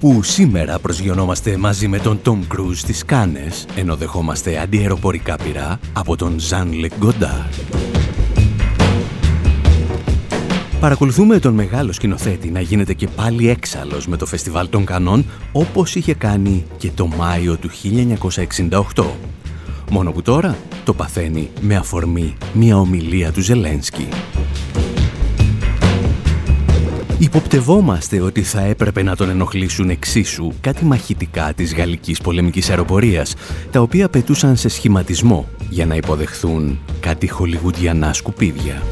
Όπου σήμερα προσγειωνόμαστε μαζί με τον Tom Cruise στις Κάνες, ενώ δεχόμαστε αντιεροπορικά πυρά από τον Jean-Luc Godard. Παρακολουθούμε τον μεγάλο σκηνοθέτη να γίνεται και πάλι έξαλλος με το Φεστιβάλ των Κανών, όπως είχε κάνει και το Μάιο του 1968. Μόνο που τώρα το παθαίνει με αφορμή μια ομιλία του Ζελένσκι. Υποπτευόμαστε ότι θα έπρεπε να τον ενοχλήσουν εξίσου κάτι μαχητικά της γαλλικής πολεμικής αεροπορίας, τα οποία πετούσαν σε σχηματισμό για να υποδεχθούν κάτι χολιγουδιανά σκουπίδια.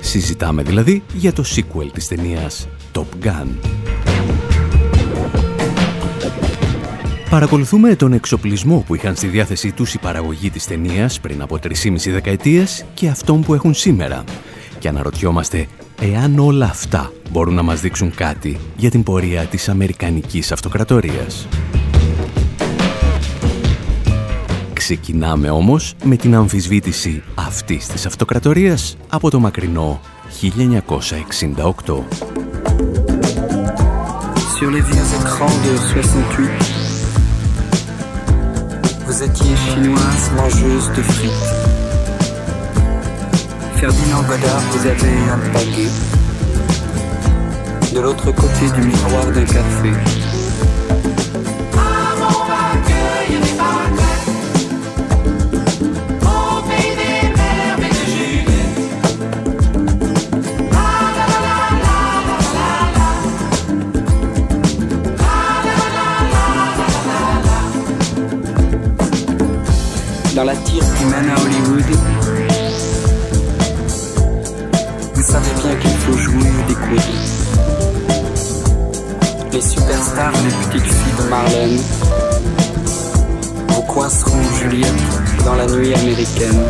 Συζητάμε δηλαδή για το sequel της ταινίας Top Gun. Παρακολουθούμε τον εξοπλισμό που είχαν στη διάθεσή τους η παραγωγή της ταινίας πριν από 3,5 δεκαετίες και αυτόν που έχουν σήμερα, και αναρωτιόμαστε εάν όλα αυτά μπορούν να μας δείξουν κάτι για την πορεία της Αμερικανικής Αυτοκρατορίας. Ξεκινάμε όμως με την αμφισβήτηση αυτής της αυτοκρατορίας από το μακρινό 1968. Sur les vieux écrans de 68, vous étiez chinoise mangeuse de frites. Ferdinand Godard, vous avez un baguet de l'autre côté du miroir d'un café. Dans la tire qui mène à Hollywood, Les superstars, les petites filles de Marlène vous coinceront Juliette dans la nuit américaine?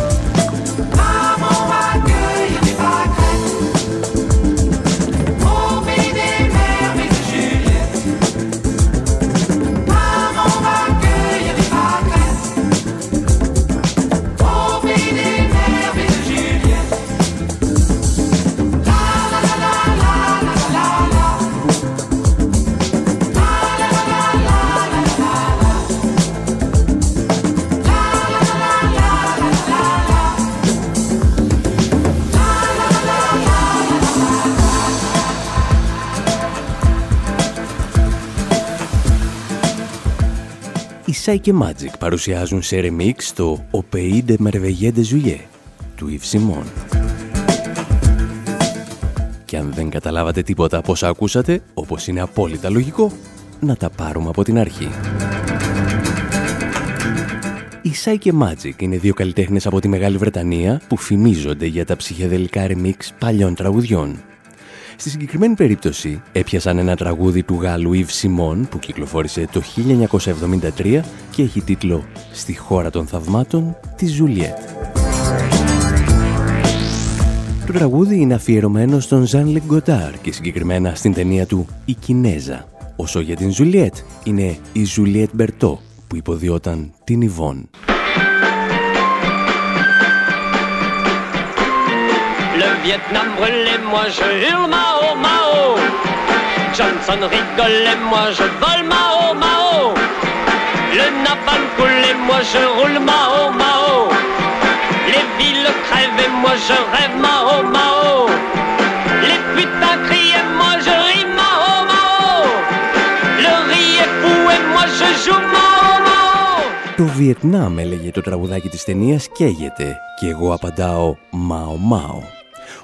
Sai και Magic παρουσιάζουν σε remix το «Ο Pays de Merveilleux de Juillet» του Yves Simon. Και αν δεν καταλάβατε τίποτα από όσα ακούσατε, όπως είναι απόλυτα λογικό, να τα πάρουμε από την αρχή. Οι Sai και Magic είναι δύο καλλιτέχνες από τη Μεγάλη Βρετανία που φημίζονται για τα ψυχεδελικά remix παλιών τραγουδιών Στη συγκεκριμένη περίπτωση έπιασαν ένα τραγούδι του Γάλλου Ιβ Σιμών που κυκλοφόρησε το 1973 και έχει τίτλο «Στη χώρα των θαυμάτων» της Ζουλιέτ. Το τραγούδι είναι αφιερωμένο στον Ζαν-Λικ Γκοντάρ και συγκεκριμένα στην ταινία του «Η Κινέζα». Όσο για την Ζουλιέτ είναι η Ζουλιέτ Μπερτό που υποδυόταν την Ιβόν. Vietnam brûlait, moi je hurle Mao Mao. Johnson rigolait, moi je vole Mao Mao. Le napalm coulait, moi je roule Mao Mao. Les villes crèvent moi je rêve Mao Mao. Les putains criaient, moi je ris Mao Mao. Le riz est fou et moi je joue Mao Mao. Το Βιετνάμ, έλεγε το τραγουδάκι της ταινίας, καίγεται και εγώ απαντάω «Μάο Μάο».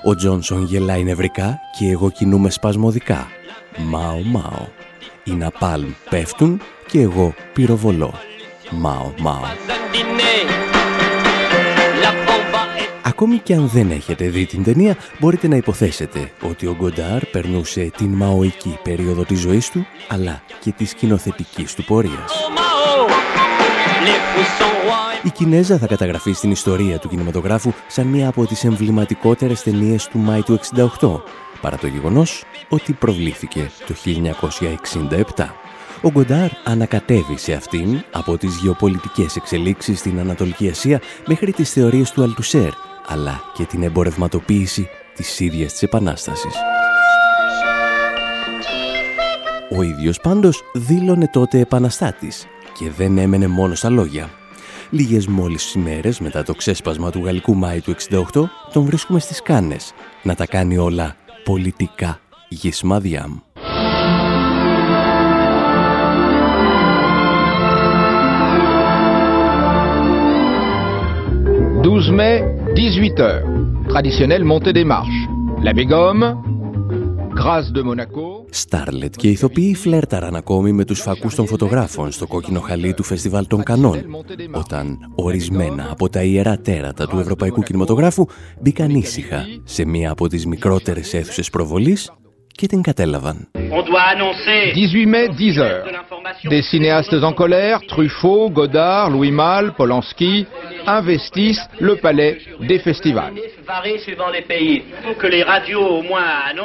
Ο Τζόνσον γελάει νευρικά και εγώ κινούμαι σπασμωδικά. Μάω μάω. Οι ναπάλμ πέφτουν και εγώ πυροβολώ. Μάω μάω. Ακόμη και αν δεν έχετε δει την ταινία, μπορείτε να υποθέσετε ότι ο Γκοντάρ περνούσε την μαοϊκή περίοδο της ζωής του, αλλά και της σκηνοθετικής του πορείας. Η Κινέζα θα καταγραφεί στην ιστορία του κινηματογράφου σαν μία από τις εμβληματικότερες ταινίες του Μάη του 68, παρά το γεγονός ότι προβλήθηκε το 1967. Ο Γκοντάρ ανακατεύει σε αυτήν από τις γεωπολιτικές εξελίξεις στην Ανατολική Ασία μέχρι τις θεωρίες του Αλτουσέρ, αλλά και την εμπορευματοποίηση της ίδιας της Επανάστασης. Ο ίδιος πάντως δήλωνε τότε επαναστάτης και δεν έμενε μόνο στα λόγια. Λίγες μόλις ημέρες μετά το ξέσπασμα του Γαλλικού Μάη του 68 τον βρίσκουμε στις Κάνες να τα κάνει όλα πολιτικά γυσμαδιάμ. 12 mai, 18h. Traditionnelle montée des marches. La Bégome, Grâce de Monaco. Στάρλετ και οι ηθοποιοί φλέρταραν ακόμη με τους φακούς των φωτογράφων στο κόκκινο χαλί του Φεστιβάλ των Κανών, όταν ορισμένα από τα ιερά τέρατα του ευρωπαϊκού κινηματογράφου μπήκαν ήσυχα σε μία από τις μικρότερες αίθουσες προβολής και την κατέλαβαν. 18 mai, 10 heures. Des cinéastes en colère, Truffaut, Godard, Louis Malle, Polanski, investissent le palais des festivals.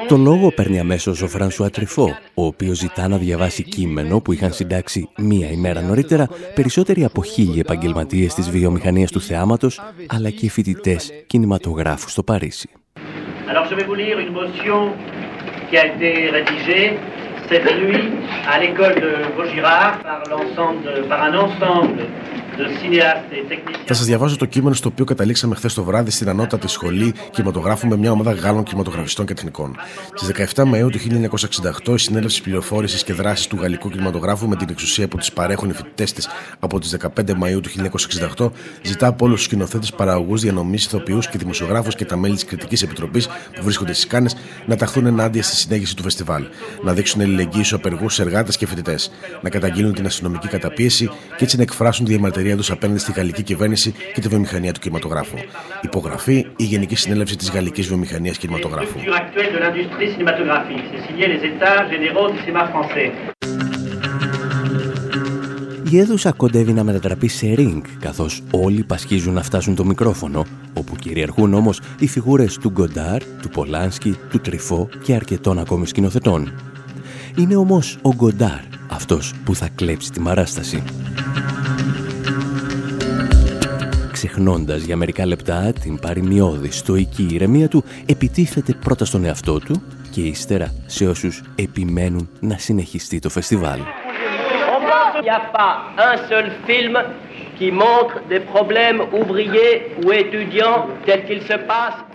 Το λόγο παίρνει αμέσως ο Φρανσουά Τριφό, ο οποίος ζητά να διαβάσει κείμενο που είχαν συντάξει μία ημέρα νωρίτερα περισσότεροι από χίλιοι επαγγελματίες της βιομηχανίας του θεάματος, αλλά και φοιτητές κινηματογράφου στο Παρίσι. Alors, je vais vous lire une motion qui a été rédigée cette nuit à l'école de Vaugirard par, par un ensemble Θα σας διαβάσω το κείμενο στο οποίο καταλήξαμε χθες το βράδυ στην ανώτατη σχολή κινηματογράφου με μια ομάδα Γάλλων κινηματογραφιστών και τεχνικών. Στις 17 Μαου του 1968, η συνέλευση πληροφόρησης και δράσης του Γαλλικού κινηματογράφου, με την εξουσία που τη παρέχουν οι φοιτητές της από τις 15 Μαου του 1968, ζητά από όλους τους σκηνοθέτες, παραγωγούς, διανομής, ηθοποιούς και δημοσιογράφους και τα μέλη της Κριτικής Επιτροπής που βρίσκονται στις Κάνες να ταχθούν ενάντια στη συνέχιση του φεστιβάλ, να δείξουν αλληλεγγύη στους απεργούς, εργάτες και φοιτητές, να καταγγείλουν την αστυνομική καταπίεση και έτσι να εκφράσουν τη διαμαρτυρία τους απέναντι στη γαλλική κυβέρνηση και τη βιομηχανία του κινηματογράφου. Υπογραφή η Γενική Συνέλευση της Γαλλικής Βιομηχανίας Κινηματογράφου. Η αίθουσα κοντεύει να μετατραπεί σε ring, καθώς όλοι πασχίζουν να φτάσουν το μικρόφωνο, όπου κυριαρχούν όμως οι φιγούρες του Γκοντάρ, του Πολάνσκι, του Τριφό και αρκετών ακόμη σκηνοθετών. Είναι όμως ο Γκοντάρ αυτός που θα κλέψει τη μαράσταση ξεχνώντας για μερικά λεπτά την παρημιώδη στοική ηρεμία του, επιτίθεται πρώτα στον εαυτό του και ύστερα σε όσους επιμένουν να συνεχιστεί το φεστιβάλ.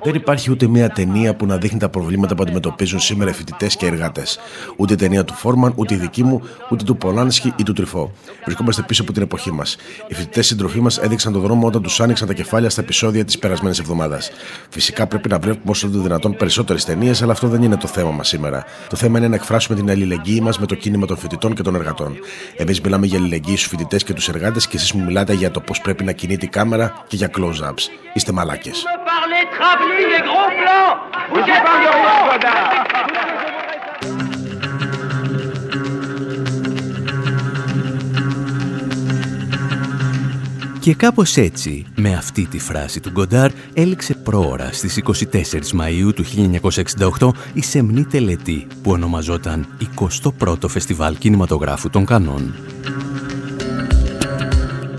Δεν υπάρχει ούτε μία ταινία που να δείχνει τα προβλήματα που αντιμετωπίζουν σήμερα οι φοιτητές και εργάτες. Ούτε η ταινία του Φόρμαν, ούτε η δική μου, ούτε του Πολάνσκι ή του Τρυφό. Βρισκόμαστε πίσω από την εποχή μας. Οι φοιτητές συντροφοί μας έδειξαν τον δρόμο όταν τους άνοιξαν τα κεφάλια στα επεισόδια της περασμένης εβδομάδας. Φυσικά πρέπει να βλέπουμε όσο το δυνατόν περισσότερες ταινίες, αλλά αυτό δεν είναι το θέμα μας σήμερα. Το θέμα είναι να εκφράσουμε την αλληλεγγύη μας με το κίνημα των φοιτητών και των εργατών. Εμείς μιλάμε για αλληλεγγύη στους φοιτητές και τους εργάτες και εσείς μου μιλάτε για το πώς πρέπει να κινείται η κάμερα και για close-ups. Είστε μαλάκες. Και κάπως έτσι, με αυτή τη φράση του Γκοντάρ, έληξε πρόωρα στις 24 Μαΐου του 1968 η σεμνή τελετή που ονομαζόταν 21ο Φεστιβάλ Κινηματογράφου των Κανών.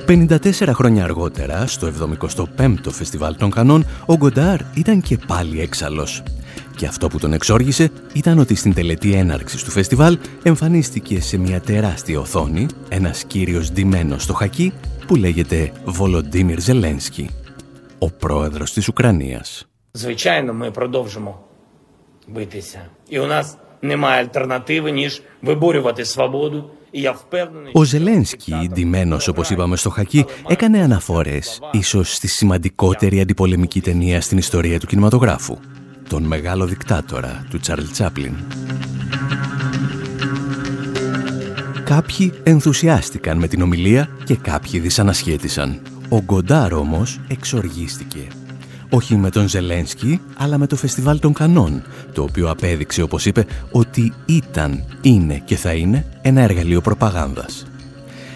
54 χρόνια αργότερα, στο 75ο Φεστιβάλ των Κανών, ο Γκοντάρ ήταν και πάλι έξαλλος. Και αυτό που τον εξόργησε ήταν ότι στην τελετή έναρξης του φεστιβάλ εμφανίστηκε σε μια τεράστια οθόνη ένας κύριος ντυμένος στο χακί που λέγεται Βολοντίμιρ Ζελένσκι, ο πρόεδρος της Ουκρανίας. Звичайно, ми продовжимо битися. І у нас немає альтернативи, ніж виборювати свободу ο Ζελένσκι, ντυμένος όπως είπαμε στο χακί, έκανε αναφορές ίσως στη σημαντικότερη αντιπολεμική ταινία στην ιστορία του κινηματογράφου, τον μεγάλο δικτάτορα του Τσάρλ Τσάπλιν. Κάποιοι ενθουσιάστηκαν με την ομιλία και κάποιοι δυσανασχέτησαν. Ο Γκοντάρ όμως εξοργίστηκε όχι με τον Ζελένσκι, αλλά με το Φεστιβάλ των Κανών, το οποίο απέδειξε, όπως είπε, ότι ήταν, είναι και θα είναι ένα εργαλείο προπαγάνδας.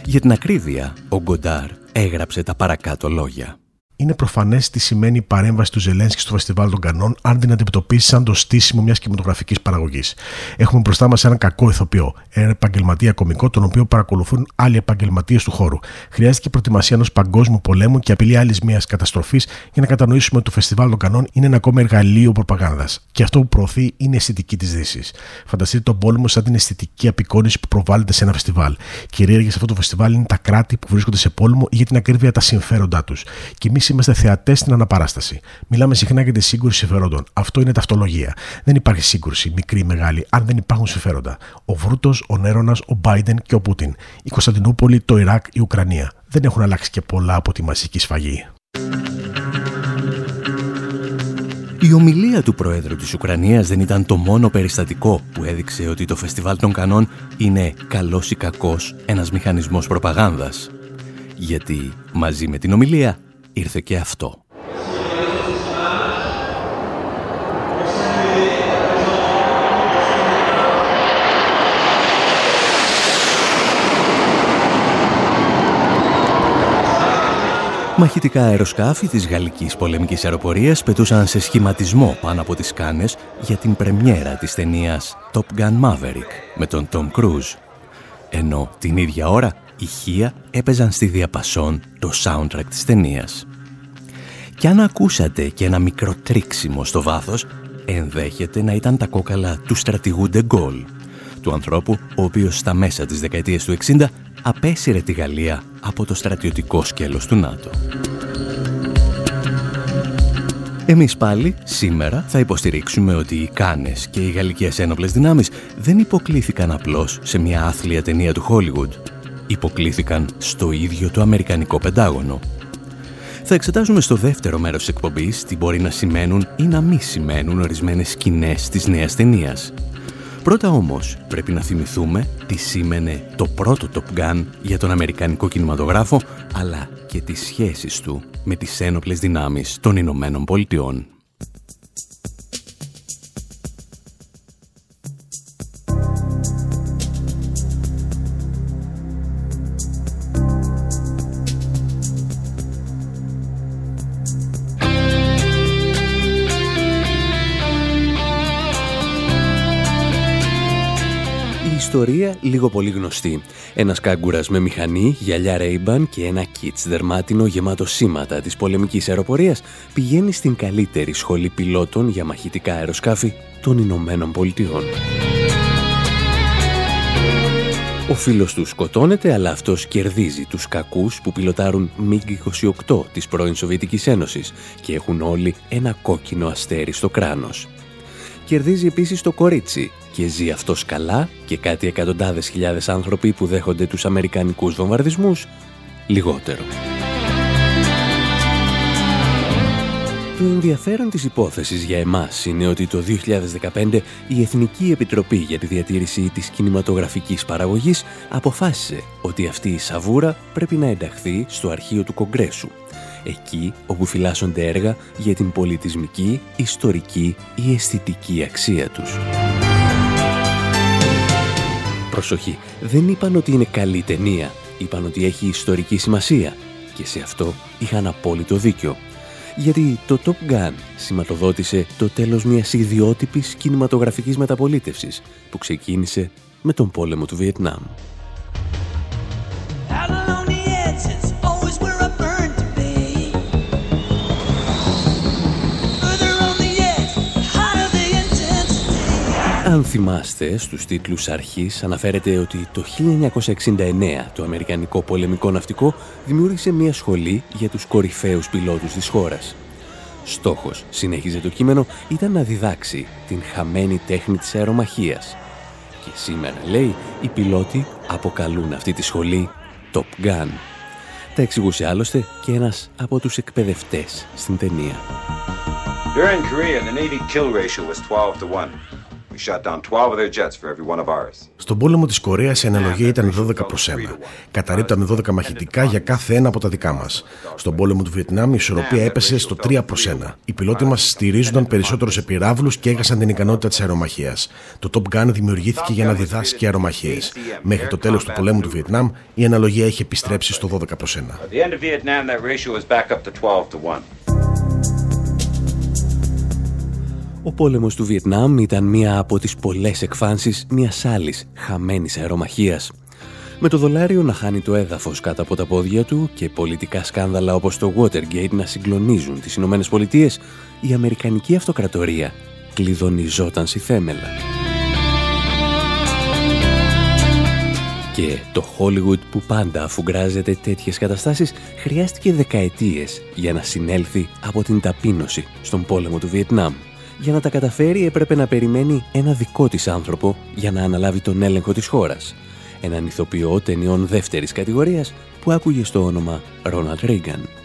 Για την ακρίβεια, ο Γκοντάρ έγραψε τα παρακάτω λόγια είναι προφανές τι σημαίνει η παρέμβαση του Ζελένσκι στο Φεστιβάλ των Κανών, αν την αντιμετωπίσει σαν το στήσιμο μιας κινηματογραφικής παραγωγής. Έχουμε μπροστά μας έναν κακό ηθοποιό, έναν επαγγελματία κομικό, τον οποίο παρακολουθούν άλλοι επαγγελματίες του χώρου. Χρειάζεται και προετοιμασία ενός παγκόσμιου πολέμου και απειλή άλλης μιας καταστροφής για να κατανοήσουμε ότι το Φεστιβάλ των Κανών είναι ένα ακόμα εργαλείο προπαγάνδας. Και αυτό που προωθεί είναι η αισθητική της Δύσης. Φανταστείτε τον πόλεμο σαν την αισθητική απεικόνηση που προβάλλεται σε ένα φεστιβάλ. Κυρίαρχε σε αυτό το φεστιβάλ είναι τα κράτη που βρίσκονται σε πόλεμο ή για την ακρίβεια τα συμφέροντά τους. Και εμείς είμαστε θεατές στην αναπαράσταση. Μιλάμε συχνά για τη σύγκρουση συμφερόντων. Αυτό είναι ταυτολογία. Δεν υπάρχει σύγκρουση, μικρή ή μεγάλη, αν δεν υπάρχουν συμφέροντα. Ο Βρούτος, ο Νέρονας, ο Μπάιντεν και ο Πούτιν. Η Κωνσταντινούπολη, το Ιράκ, η Ουκρανία. Δεν έχουν αλλάξει και πολλά από τη μαζική σφαγή. Η ομιλία του Προέδρου της Ουκρανίας δεν ήταν το μόνο περιστατικό που έδειξε ότι το Φεστιβάλ των Κανών είναι καλός ή κακός ένας μηχανισμός προπαγάνδας. Γιατί μαζί με την ομιλία ήρθε και αυτό. Μαχητικά αεροσκάφη της γαλλικής πολεμικής αεροπορίας πετούσαν σε σχηματισμό πάνω από τις σκάνες για την πρεμιέρα της ταινίας Top Gun Maverick με τον Tom Cruise. Ενώ την ίδια ώρα ηχεία έπαιζαν στη διαπασόν το soundtrack της ταινίας. Και αν ακούσατε και ένα μικρό τρίξιμο στο βάθος, ενδέχεται να ήταν τα κόκαλα του στρατηγού Ντεγκόλ, του ανθρώπου ο οποίος στα μέσα της δεκαετίας του 60 απέσυρε τη Γαλλία από το στρατιωτικό σκέλος του ΝΑΤΟ. Εμείς πάλι σήμερα θα υποστηρίξουμε ότι οι Κάνες και οι γαλλικές ένοπλες δυνάμεις δεν υποκλήθηκαν απλώς σε μια άθλια ταινία του Hollywood, υποκλήθηκαν στο ίδιο το Αμερικανικό Πεντάγωνο. Θα εξετάσουμε στο δεύτερο μέρος της εκπομπής τι μπορεί να σημαίνουν ή να μη σημαίνουν ορισμένες σκηνές της νέας ταινίας. Πρώτα όμως πρέπει να θυμηθούμε τι σήμαινε το πρώτο Top Gun για τον Αμερικανικό κινηματογράφο αλλά και τις σχέσεις του με τις ένοπλες δυνάμεις των Ηνωμένων Πολιτειών. Ιστορία λίγο πολύ γνωστή. Ένας κάγκουρας με μηχανή, γυαλιά Ray-Ban και ένα κίτς δερμάτινο γεμάτο σήματα της πολεμικής αεροπορίας πηγαίνει στην καλύτερη σχολή πιλότων για μαχητικά αεροσκάφη των Ηνωμένων Πολιτειών. Ο φίλος του σκοτώνεται, αλλά αυτός κερδίζει τους κακούς που πιλοτάρουν MiG-28 της πρώην Σοβιετικής Ένωσης και έχουν όλοι ένα κόκκινο αστέρι στο κράνος. Κερδίζει επίσης το κορίτσι, και ζει αυτός καλά και κάτι εκατοντάδες χιλιάδες άνθρωποι που δέχονται τους αμερικανικούς βομβαρδισμούς λιγότερο. Το ενδιαφέρον της υπόθεσης για εμάς είναι ότι το 2015 η Εθνική Επιτροπή για τη Διατήρηση της Κινηματογραφικής Παραγωγής αποφάσισε ότι αυτή η σαβούρα πρέπει να ενταχθεί στο αρχείο του Κογκρέσου εκεί όπου φυλάσσονται έργα για την πολιτισμική, ιστορική ή αισθητική αξία τους. Προσοχή, δεν είπαν ότι είναι καλή ταινία, είπαν ότι έχει ιστορική σημασία και σε αυτό είχαν απόλυτο δίκιο. Γιατί το Top Gun σηματοδότησε το τέλος μιας ιδιότυπης κινηματογραφικής μεταπολίτευσης που ξεκίνησε με τον πόλεμο του Βιετνάμ. Αν θυμάστε, στους τίτλους αρχής αναφέρεται ότι το 1969 το Αμερικανικό πολεμικό ναυτικό δημιούργησε μια σχολή για τους κορυφαίους πιλότους της χώρας. Στόχος, συνέχιζε το κείμενο, ήταν να διδάξει την χαμένη τέχνη της αερομαχίας. Και σήμερα, λέει, οι πιλότοι αποκαλούν αυτή τη σχολή Top Gun. Τα εξηγούσε άλλωστε και ένας από τους εκπαιδευτές στην ταινία. During Korea, the Navy kill ratio was 12 to 1. Στον πόλεμο της Κορέας η αναλογία ήταν 12 προς 1. Καταρρύπταμε 12 μαχητικά για κάθε ένα από τα δικά μας. Στον πόλεμο του Βιετνάμ η ισορροπία έπεσε στο 3 προς 1. Οι πιλότοι μας στηρίζονταν περισσότερο σε πυράβλους και έχασαν την ικανότητα της αερομαχίας. Το Top Gun δημιουργήθηκε για να διδάσκει αερομαχίες. Μέχρι το τέλος του πολέμου του Βιετνάμ η αναλογία είχε επιστρέψει στο 12 προς 1. Ο πόλεμος του Βιετνάμ ήταν μία από τις πολλές εκφάνσεις μιας άλλης χαμένης αερομαχίας. Με το δολάριο να χάνει το έδαφος κάτω από τα πόδια του και πολιτικά σκάνδαλα όπως το Watergate να συγκλονίζουν τις Ηνωμένες Πολιτείες, η Αμερικανική Αυτοκρατορία κλειδονιζόταν στη θέμελα. Και το Hollywood που πάντα αφουγκράζεται τέτοιες καταστάσεις χρειάστηκε δεκαετίες για να συνέλθει από την ταπείνωση στον πόλεμο του Βιετνάμ. Για να τα καταφέρει έπρεπε να περιμένει ένα δικό της άνθρωπο για να αναλάβει τον έλεγχο της χώρας. Έναν ηθοποιό ταινιών δεύτερης κατηγορίας που άκουγε στο όνομα Ρόναλτ Ρίγκαν.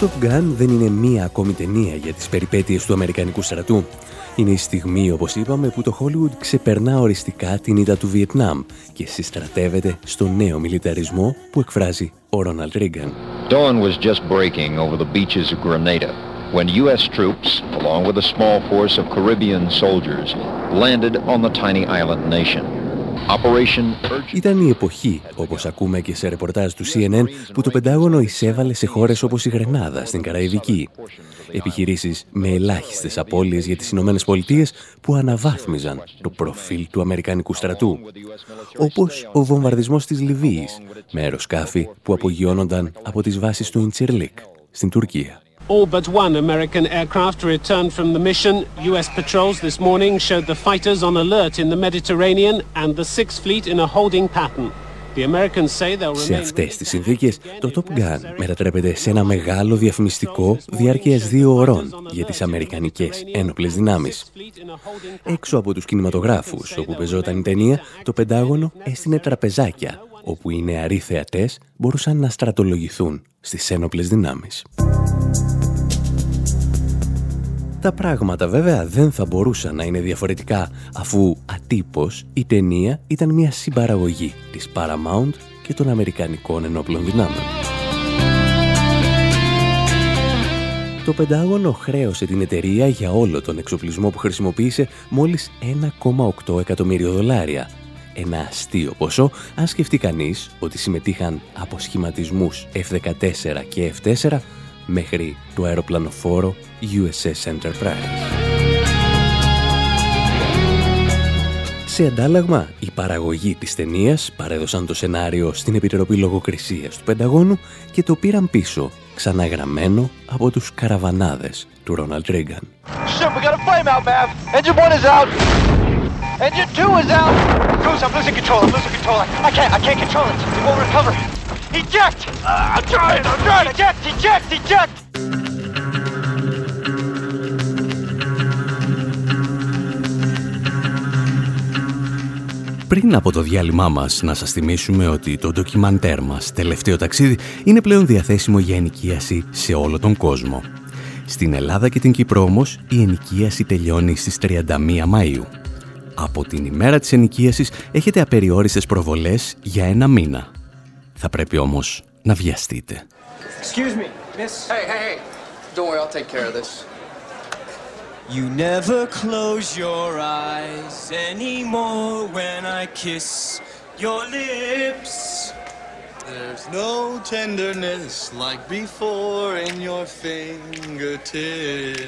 Top Gun δεν είναι μία ακόμη ταινία για τις περιπέτειες του Αμερικανικού στρατού. Είναι η στιγμή, όπως είπαμε, που το Hollywood ξεπερνά οριστικά την ήττα του Βιετνάμ και συστρατεύεται στο νέο μιλιταρισμό που εκφράζει ο Ρόναλτ Ρίγκαν. Dawn was just breaking over the beaches of Grenada when U.S. troops, along with a small force of Caribbean soldiers, landed on the tiny island nation. Ήταν η εποχή, όπως ακούμε και σε ρεπορτάζ του CNN, που το Πεντάγωνο εισέβαλε σε χώρες όπως η Γρενάδα, στην Καραϊβική. Επιχειρήσεις με ελάχιστες απώλειες για τις Ηνωμένες Πολιτείες που αναβάθμιζαν το προφίλ του Αμερικανικού στρατού. Όπως ο βομβαρδισμός της Λιβύης, με αεροσκάφη που απογειώνονταν από τις βάσεις του Ιντσιρλίκ, στην Τουρκία. All but one American aircraft returned from the mission. U.S. patrols this morning showed the fighters on alert in the Mediterranean and the Sixth Fleet in a holding pattern. Σε αυτές τις συνθήκες, το Top Gun μετατρέπεται σε ένα μεγάλο διαφημιστικό διάρκειας δύο ωρών για τις Αμερικανικές ένοπλες δυνάμεις. Έξω από τους κινηματογράφους όπου πεζόταν η ταινία, το Πεντάγωνο έστεινε τραπεζάκια, όπου οι νεαροί θεατές μπορούσαν να στρατολογηθούν στις ένοπλες δυνάμεις. Τα πράγματα βέβαια δεν θα μπορούσαν να είναι διαφορετικά αφού ατύπως η ταινία ήταν μια συμπαραγωγή της Paramount και των Αμερικανικών ενόπλων δυνάμεων. Το Πεντάγωνο χρέωσε την εταιρεία για όλο τον εξοπλισμό που χρησιμοποίησε μόλις 1,8 εκατομμύριο δολάρια. Ένα αστείο ποσό αν σκεφτεί κανείς ότι συμμετείχαν από σχηματισμούς F-14 και F-4 μέχρι το αεροπλανοφόρο USS Enterprise. Σε αντάλλαγμα, οι παραγωγοί της ταινίας παρέδωσαν το σενάριο στην Επιτροπή Λογοκρισίας του Πενταγώνου και το πήραν πίσω, ξαναγραμμένο από τους καραβανάδες του Ρόναλτ Ρίγκαν. Engine 2 is out! Bruce, I'm losing control, I'm losing control. I can't, I can't control it. It won't recover. Eject! Uh, I'm trying, I'm trying! Eject, eject, eject! Πριν από το διάλειμμά μας να σας θυμίσουμε ότι το ντοκιμαντέρ μας τελευταίο ταξίδι είναι πλέον διαθέσιμο για ενοικίαση σε όλο τον κόσμο. Στην Ελλάδα και την Κύπρο όμως η ενοικίαση τελειώνει στις 31 Μαΐου. Από την ημέρα της ενοικίασης έχετε απεριόριστες προβολές για ένα μήνα. Θα πρέπει όμως να βιαστείτε. Excuse me, miss. Hey, hey, hey. Don't worry, I'll take care of this. You never close your eyes anymore when I kiss your lips. There's no tenderness like before in your fingertips.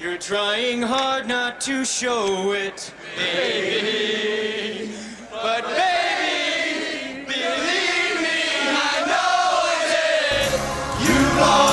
You're trying hard not to show it, baby. But baby, believe me, I know. You.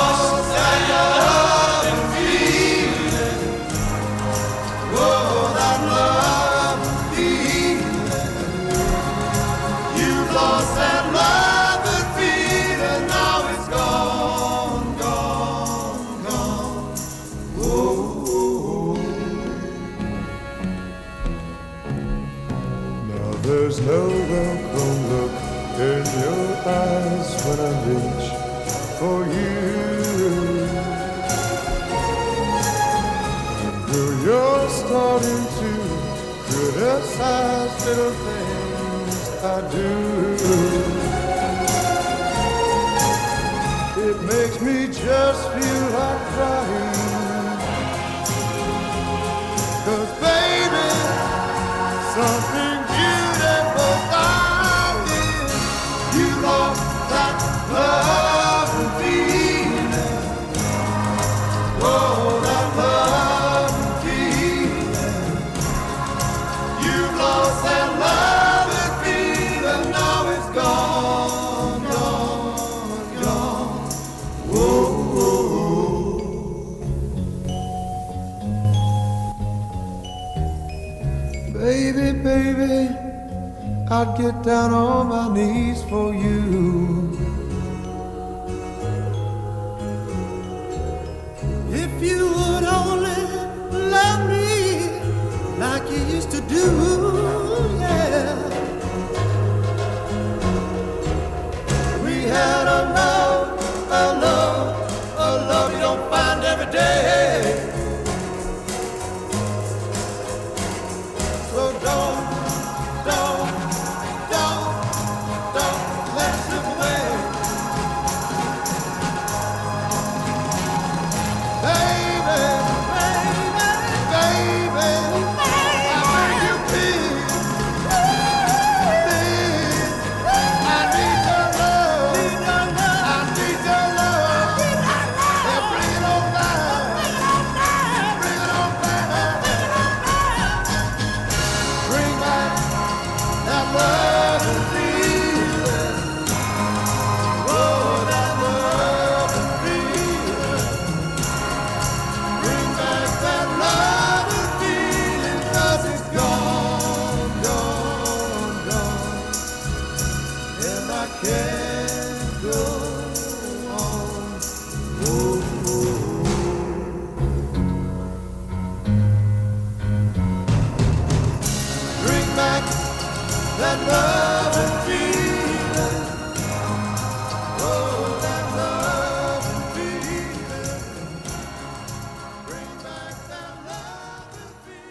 Criticize little things I do. It makes me just feel like crying. Cause baby, something beautiful about it. You lost that love I'd get down on my knees for you.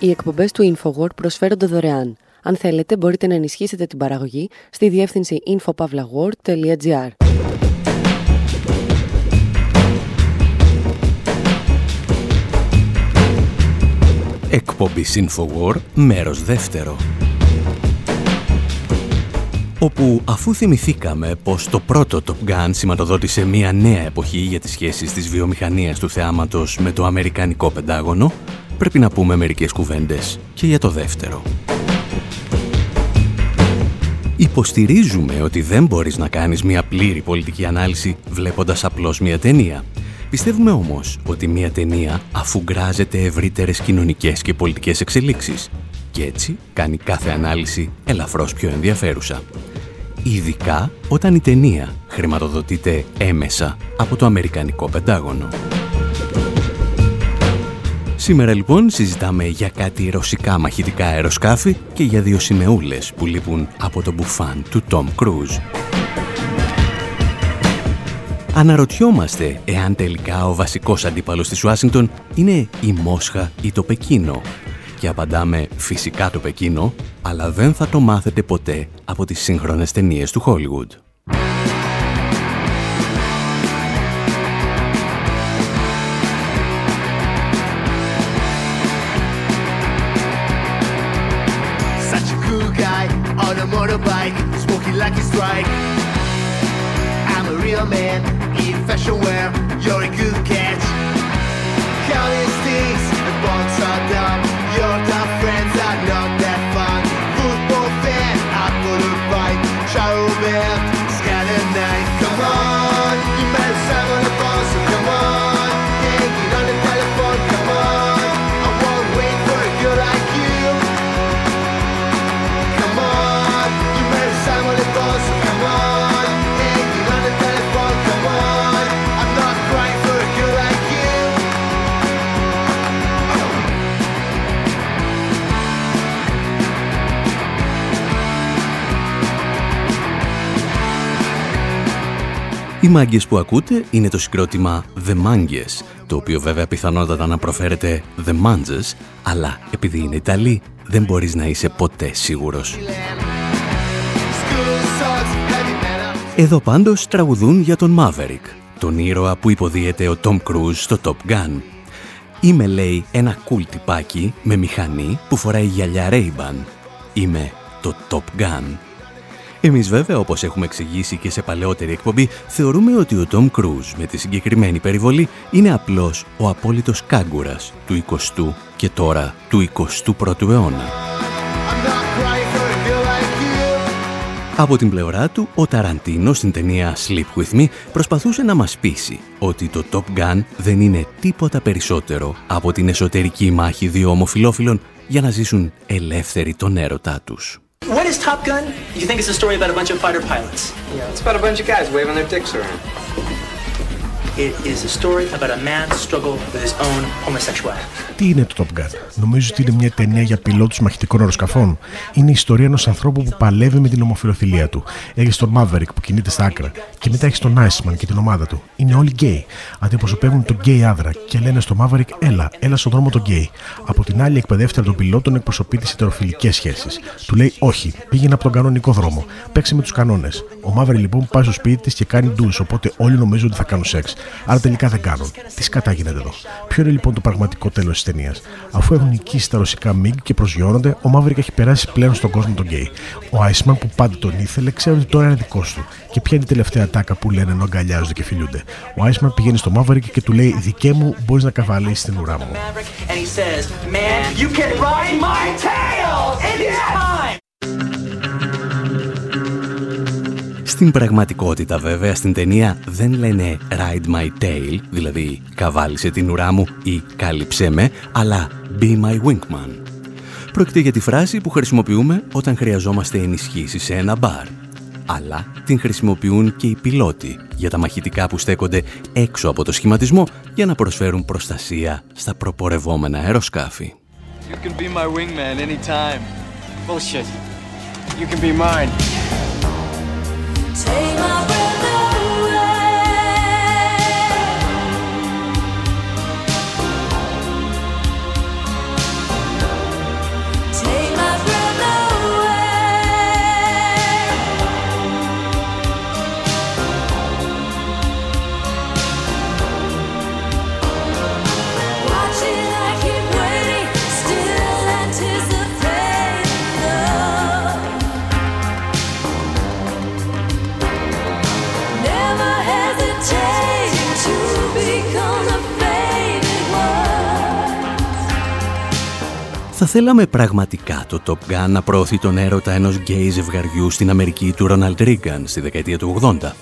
Οι εκπομπές του InfoWord προσφέρονται δωρεάν. Αν θέλετε, μπορείτε να ενισχύσετε την παραγωγή στη διεύθυνση infopavlagor.gr. Εκπομπή Infowar, μέρος δεύτερο. Όπου αφού θυμηθήκαμε πως το πρώτο Top Gun σηματοδότησε μια νέα εποχή για τις σχέσεις της βιομηχανίας του θεάματος με το Αμερικανικό Πεντάγωνο, πρέπει να πούμε μερικές κουβέντες και για το δεύτερο. Υποστηρίζουμε ότι δεν μπορείς να κάνεις μια πλήρη πολιτική ανάλυση βλέποντας απλώς μια ταινία. Πιστεύουμε όμως ότι μια ταινία αφουγκράζεται ευρύτερες κοινωνικές και πολιτικές εξελίξεις και έτσι κάνει κάθε ανάλυση ελαφρώς πιο ενδιαφέρουσα. Ειδικά όταν η ταινία χρηματοδοτείται έμεσα από το Αμερικανικό Πεντάγωνο. Σήμερα λοιπόν συζητάμε για κάτι ρωσικά μαχητικά αεροσκάφη και για δύο σημεούλες που λείπουν από το μπουφάν του Τόμ Κρούζ. Αναρωτιόμαστε εάν τελικά ο βασικός αντίπαλος της Ουάσιγκτον είναι η Μόσχα ή το Πεκίνο. Και απαντάμε φυσικά το Πεκίνο, αλλά δεν θα το μάθετε ποτέ από τις σύγχρονες ταινίες του Hollywood. Strike. I'm a real man in fashion wear. You're a good catch. Counting sticks and bonds are dumb. Οι μάγκες που ακούτε είναι το συγκρότημα The Manges, το οποίο βέβαια πιθανότατα να προφέρεται The Manges, αλλά επειδή είναι Ιταλοί δεν μπορείς να είσαι ποτέ σίγουρος. Εδώ πάντως τραγουδούν για τον Maverick, τον ήρωα που υποδίεται ο Tom Cruise στο Top Gun. Είμαι, λέει, ένα cool τυπάκι με μηχανή που φοράει γυαλιά Ray-Ban. Είμαι το Top Gun. Εμείς βέβαια, όπως έχουμε εξηγήσει και σε παλαιότερη εκπομπή, θεωρούμε ότι ο Tom Cruise με τη συγκεκριμένη περιβολή είναι απλώς ο απόλυτος κάγκουρας του 20ου και τώρα του 21ου αιώνα. Από την πλευρά του, ο Ταραντίνο στην ταινία Sleep With Me προσπαθούσε να μας πείσει ότι το Top Gun δεν είναι τίποτα περισσότερο από την εσωτερική μάχη δύο ομοφιλόφιλων για να ζήσουν ελεύθεροι τον έρωτά τους. What is Top Gun? You think it's a story about a bunch of fighter pilots? Yeah, it's about a bunch of guys waving their dicks around. It is a story about a man's struggle with his own homosexuality. Τι είναι το Top Gun; Νομίζω ότι είναι μια ταινία για πιλότους μαχητικών αεροσκαφών. Είναι η ιστορία ενός ανθρώπου που παλεύει με την ομοφιλοφιλία του. Έχει τον Maverick που κινείται στα άκρα. Και μετά έχει τον Iceman και την ομάδα του. Είναι όλοι γκέι. Αντιπροσωπεύουν τον γκέι άντρα και λένε στο Maverick, έλα, έλα στον δρόμο τον γκέι. Από την άλλη, εκπαιδεύτρια των πιλότων εκπροσωπεί τις ετεροφιλικές σχέσεις. Του λέει, όχι, πήγαινε από τον κανονικό δρόμο. Παίξε με τους κανόνες. Ο Maverick λοιπόν πάει στο σπίτι της και κάνει ντους, οπότε όλοι νομίζουν ότι θα κάνουν σεξ. Άρα τελικά δεν κάνουν. Τι σκατά γίνεται εδώ. Ποιο είναι λοιπόν το πραγματικό τέλος της ταινίας; Αφού έχουν νικήσει τα ρωσικά MiG και προσγειώνονται, ο Maverick έχει περάσει πλέον στον κόσμο των γκέι. Ο Iceman που πάντα τον ήθελε ξέρει ότι τώρα είναι δικός του. Και ποια είναι η τελευταία τάκα που λένε ενώ αγκαλιάζονται και φιλούνται. Ο Iceman πηγαίνει στο Maverick και του λέει: Δικέ μου, μπορείς να καβαλήσεις την ουρά μου. Maverick, and he says, Man, you can ride my tail anytime! Στην πραγματικότητα βέβαια στην ταινία δεν λένε «Ride my tail», δηλαδή «Καβάλισε την ουρά μου» ή «Κάλυψέ με», αλλά «Be my wingman». Πρόκειται για τη φράση που χρησιμοποιούμε όταν χρειαζόμαστε ενισχύσεις σε ένα μπαρ. Αλλά την χρησιμοποιούν και οι πιλότοι για τα μαχητικά που στέκονται έξω από το σχηματισμό για να προσφέρουν προστασία στα προπορευόμενα αεροσκάφη. You can be my wingman anytime. Bullshit. You can be mine. Take my Θα θέλαμε πραγματικά το Top Gun να προωθεί τον έρωτα ενός γκέι ζευγαριού στην Αμερική του Ρόναλντ Ρίγκαν στη δεκαετία του 80.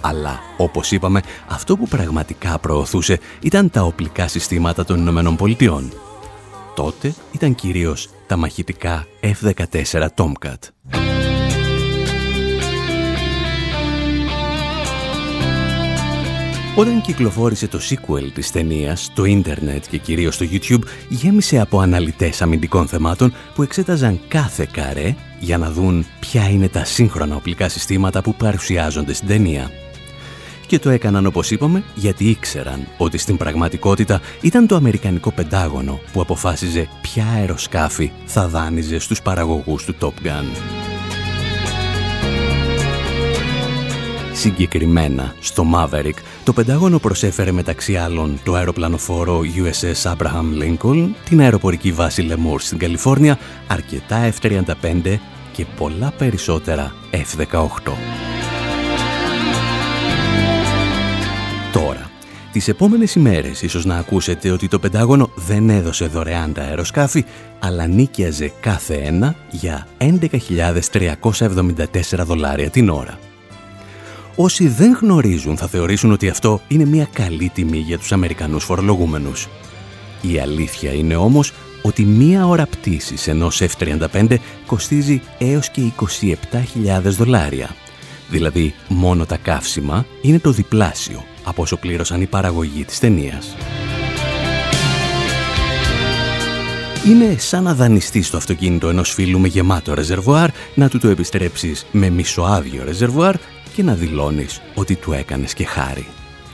Αλλά, όπως είπαμε, αυτό που πραγματικά προωθούσε ήταν τα οπλικά συστήματα των Ηνωμένων Πολιτειών. Τότε ήταν κυρίως τα μαχητικά F-14 Tomcat. Όταν κυκλοφόρησε το sequel της ταινίας, το ίντερνετ και κυρίως το YouTube γέμισε από αναλυτές αμυντικών θεμάτων που εξέταζαν κάθε καρέ για να δουν ποια είναι τα σύγχρονα οπλικά συστήματα που παρουσιάζονται στην ταινία. Και το έκαναν όπως είπαμε γιατί ήξεραν ότι στην πραγματικότητα ήταν το Αμερικανικό Πεντάγωνο που αποφάσιζε ποια αεροσκάφη θα δάνειζε στους παραγωγούς του Top Gun. Συγκεκριμένα, στο Maverick, το Πεντάγωνο προσέφερε μεταξύ άλλων το αεροπλανοφόρο USS Abraham Lincoln, την αεροπορική βάση Lemoore στην Καλιφόρνια, αρκετά F-35 και πολλά περισσότερα F-18. Τώρα, τις επόμενες ημέρες ίσως να ακούσετε ότι το Πεντάγωνο δεν έδωσε δωρεάν τα αεροσκάφη, αλλά νίκιαζε κάθε ένα για 11.374 δολάρια την ώρα. Όσοι δεν γνωρίζουν θα θεωρήσουν ότι αυτό είναι μια καλή τιμή για τους Αμερικανούς φορολογούμενους. Η αλήθεια είναι όμως ότι μία ώρα πτήσης ενός F-35 κοστίζει έως και 27.000 δολάρια. Δηλαδή, μόνο τα καύσιμα είναι το διπλάσιο από όσο πλήρωσαν οι παραγωγοί της ταινίας. Είναι σαν να δανειστείς το αυτοκίνητο ενός φίλου με γεμάτο ρεζερβουάρ, να του το επιστρέψεις με μισοάδιο ρεζερβουάρ και να δηλώνεις ότι του έκανες και χάρη.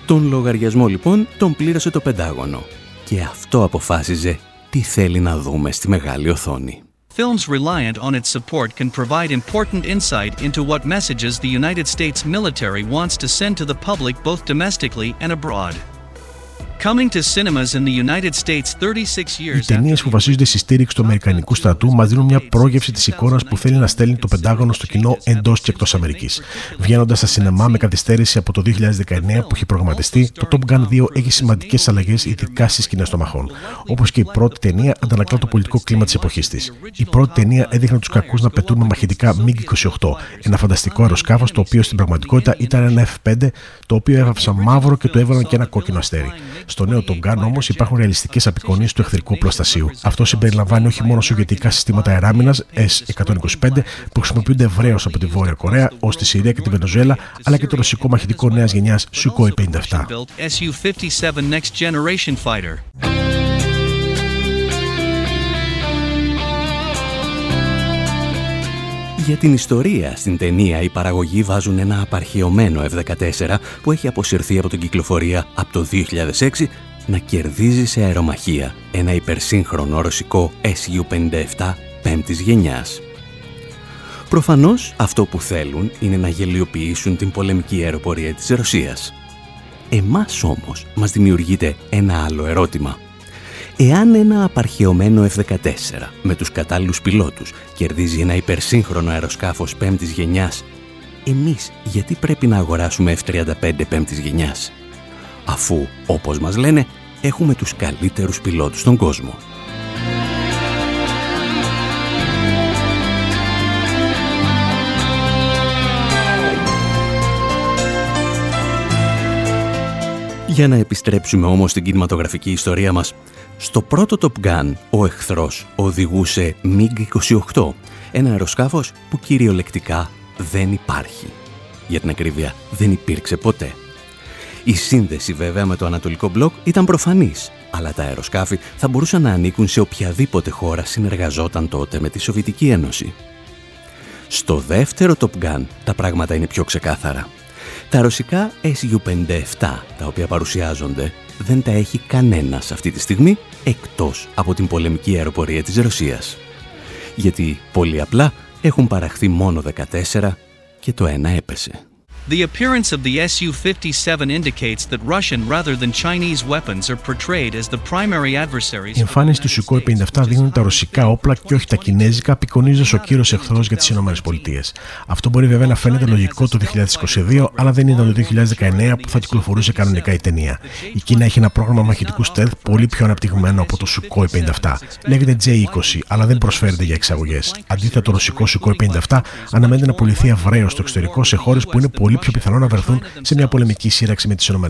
Τον λογαριασμό λοιπόν τον πλήρωσε το Πεντάγωνο και αυτό αποφάσιζε τι θέλει να δούμε στη μεγάλη οθόνη. Films reliant on its support can provide important insight into what messages the United States military wants to send to the public both domestically and abroad. Οι years ταινίες που βασίζονται στη στήριξη του Αμερικανικού στρατού μας δίνουν μια πρόγευση της εικόνας που θέλει να στέλνει το Πεντάγωνο στο κοινό εντός και εκτός Αμερικής. Βγαίνοντας στα σινεμά με καθυστέρηση από το 2019 που έχει προγραμματιστεί, το Top Gun 2 έχει σημαντικές αλλαγές, ειδικά στις σκηνές των μαχών. Όπως και η πρώτη ταινία αντανακλά το πολιτικό κλίμα της εποχής της. Η πρώτη ταινία έδειχνε τους κακούς να πετούν με μαχητικά MiG-28, ένα φανταστικό αεροσκάφος το οποίο στην πραγματικότητα ήταν ένα F5 το οποίο έγραψαν μαύρο και του έβαλαν και ένα κόκκινο αστέρι. Στο νέο Top Gun όμως υπάρχουν ρεαλιστικές απεικονίσει του εχθρικού οπλοστασίου. Αυτό συμπεριλαμβάνει όχι μόνο σοβιετικά συστήματα αεράμινα S-125 που χρησιμοποιούνται ευρέως από τη Βόρεια Κορέα ως τη Συρία και τη Βενεζουέλα, αλλά και το ρωσικό μαχητικό νέας γενιάς Sukhoi 57. Για την ιστορία στην ταινία οι παραγωγοί βάζουν ένα απαρχαιωμένο F-14 που έχει αποσυρθεί από την κυκλοφορία από το 2006 να κερδίζει σε αερομαχία ένα υπερσύγχρονο ρωσικό Su-57 πέμπτης γενιάς. Προφανώς αυτό που θέλουν είναι να γελιοποιήσουν την πολεμική αεροπορία της Ρωσίας. Εμάς όμως μας δημιουργείται ένα άλλο ερώτημα. Εάν ένα απαρχαιωμένο F-14 με τους κατάλληλους πιλότους κερδίζει ένα υπερσύγχρονο αεροσκάφος πέμπτης γενιάς, εμείς γιατί πρέπει να αγοράσουμε F-35 πέμπτης γενιάς, αφού, όπως μας λένε, έχουμε τους καλύτερους πιλότους στον κόσμο. Για να επιστρέψουμε όμως στην κινηματογραφική ιστορία μας, στο πρώτο Top Gun ο εχθρός οδηγούσε MiG-28, ένα αεροσκάφος που κυριολεκτικά δεν υπάρχει. Για την ακρίβεια, δεν υπήρξε ποτέ. Η σύνδεση βέβαια με το Ανατολικό Μπλοκ ήταν προφανής, αλλά τα αεροσκάφη θα μπορούσαν να ανήκουν σε οποιαδήποτε χώρα συνεργαζόταν τότε με τη Σοβιετική Ένωση. Στο δεύτερο Top Gun τα πράγματα είναι πιο ξεκάθαρα. Τα ρωσικά Su-57, τα οποία παρουσιάζονται, δεν τα έχει κανένας αυτή τη στιγμή, εκτός από την πολεμική αεροπορία της Ρωσίας. Γιατί, πολύ απλά, έχουν παραχθεί μόνο 14 και το ένα έπεσε. The appearance of the Su-57 indicates that Russian rather than Chinese weapons are portrayed as the primary adversaries. Η εμφάνιση του Sukhoi 57 δίνουν τα ρωσικά όπλα και όχι τα κινέζικα, απεικονίζοντας ο κύριος εχθρός για τις ΗΠΑ. Αυτό μπορεί βέβαια να φαίνεται λογικό το 2022, αλλά δεν ήταν το 2019 που θα κυκλοφορούσε κανονικά η ταινία. Η Κίνα έχει ένα πρόγραμμα μαχητικού stealth πολύ πιο αναπτυγμένο από το Sukhoi 57. Λέγεται J-20, αλλά δεν προσφέρεται για εξαγωγές. Αντίθετα, το ρωσικό Sukhoi 57 αναμένεται να πουληθεί αυραίω στο εξωτερικό σε χώρες που είναι πολύ πιο πιθανό να βρεθούν σε μια πολεμική σύραξη με τις ΗΠΑ.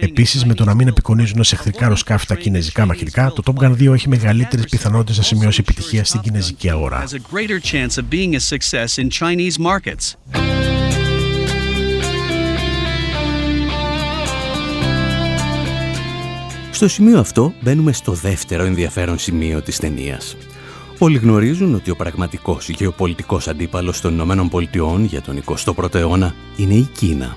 Επίσης, με το να μην απεικονίζουν σε εχθρικά αεροσκάφη τα κινέζικα μαχητικά, το Top Gun 2 έχει μεγαλύτερες πιθανότητες να σημειώσει επιτυχία στην κινέζικη αγορά. Has a greater chance of being a success in Chinese markets. Στο σημείο αυτό μπαίνουμε στο δεύτερο ενδιαφέρον σημείο της ταινίας. Όλοι γνωρίζουν ότι ο πραγματικός γεωπολιτικός αντίπαλος των Ηνωμένων Πολιτειών για τον 21ο αιώνα είναι η Κίνα.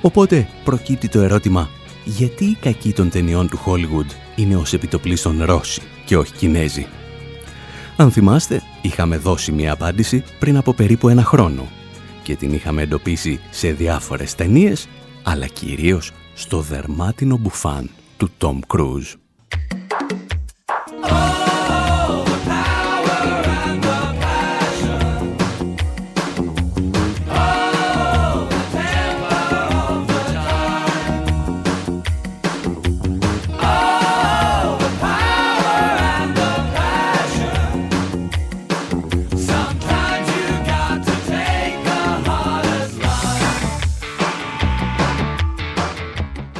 Οπότε προκύπτει το ερώτημα γιατί οι κακοί των ταινιών του Hollywood είναι ως επιτοπλίστων Ρώσοι και όχι Κινέζοι; Αν θυμάστε, είχαμε δώσει μια απάντηση πριν από περίπου ένα χρόνο και την είχαμε εντοπίσει σε διάφορες ταινίες, αλλά κυρίως στο δερμάτινο μπουφάν του Tom Cruise.